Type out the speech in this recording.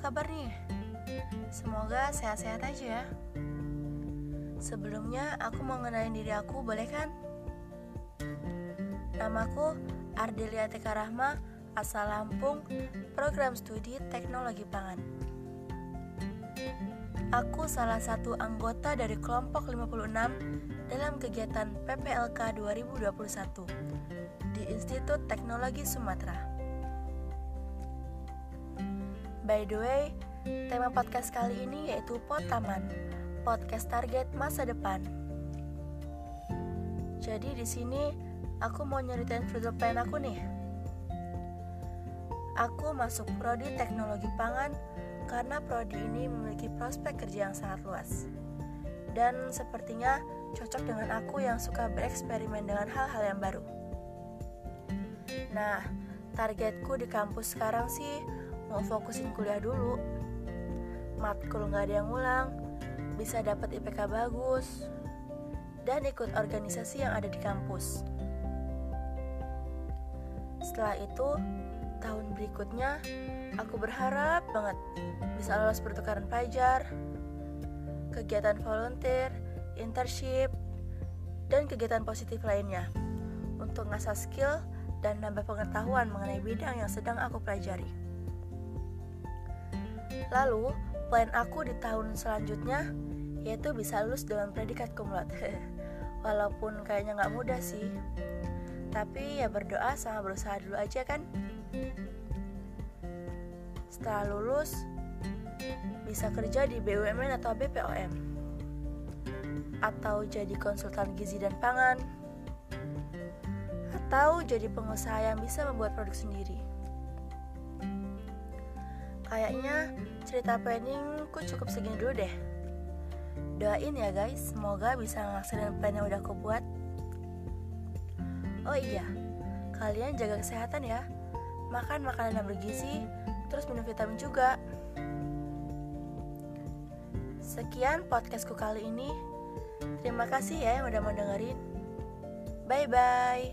kabar nih? Semoga sehat-sehat aja ya. Sebelumnya aku mau ngenalin diri aku, boleh kan? Namaku Ardelia Teka Rahma, asal Lampung, program studi Teknologi Pangan. Aku salah satu anggota dari kelompok 56 dalam kegiatan PPLK 2021 di Institut Teknologi Sumatera. By the way, tema podcast kali ini yaitu Potaman, podcast target masa depan. Jadi di sini aku mau nyeritain future plan aku nih. Aku masuk prodi Teknologi Pangan karena prodi ini memiliki prospek kerja yang sangat luas. Dan sepertinya cocok dengan aku yang suka bereksperimen dengan hal-hal yang baru. Nah, targetku di kampus sekarang sih mau fokusin kuliah dulu. Matkul nggak ada yang ulang. Bisa dapat IPK bagus. Dan ikut organisasi yang ada di kampus. Setelah itu tahun berikutnya aku berharap banget bisa lolos pertukaran pelajar kegiatan volunteer internship dan kegiatan positif lainnya untuk ngasah skill dan nambah pengetahuan mengenai bidang yang sedang aku pelajari. Lalu, plan aku di tahun selanjutnya yaitu bisa lulus dengan predikat kumlat. Walaupun kayaknya nggak mudah sih. Tapi ya berdoa sama berusaha dulu aja kan. Setelah lulus, bisa kerja di BUMN atau BPOM. Atau jadi konsultan gizi dan pangan. Atau jadi pengusaha yang bisa membuat produk sendiri. Kayaknya cerita planningku cukup segini dulu deh. Doain ya guys, semoga bisa ngelaksanain plan yang udah aku buat. Oh iya, kalian jaga kesehatan ya. Makan makanan yang bergizi, terus minum vitamin juga. Sekian podcastku kali ini. Terima kasih ya yang udah mau dengerin. Bye bye.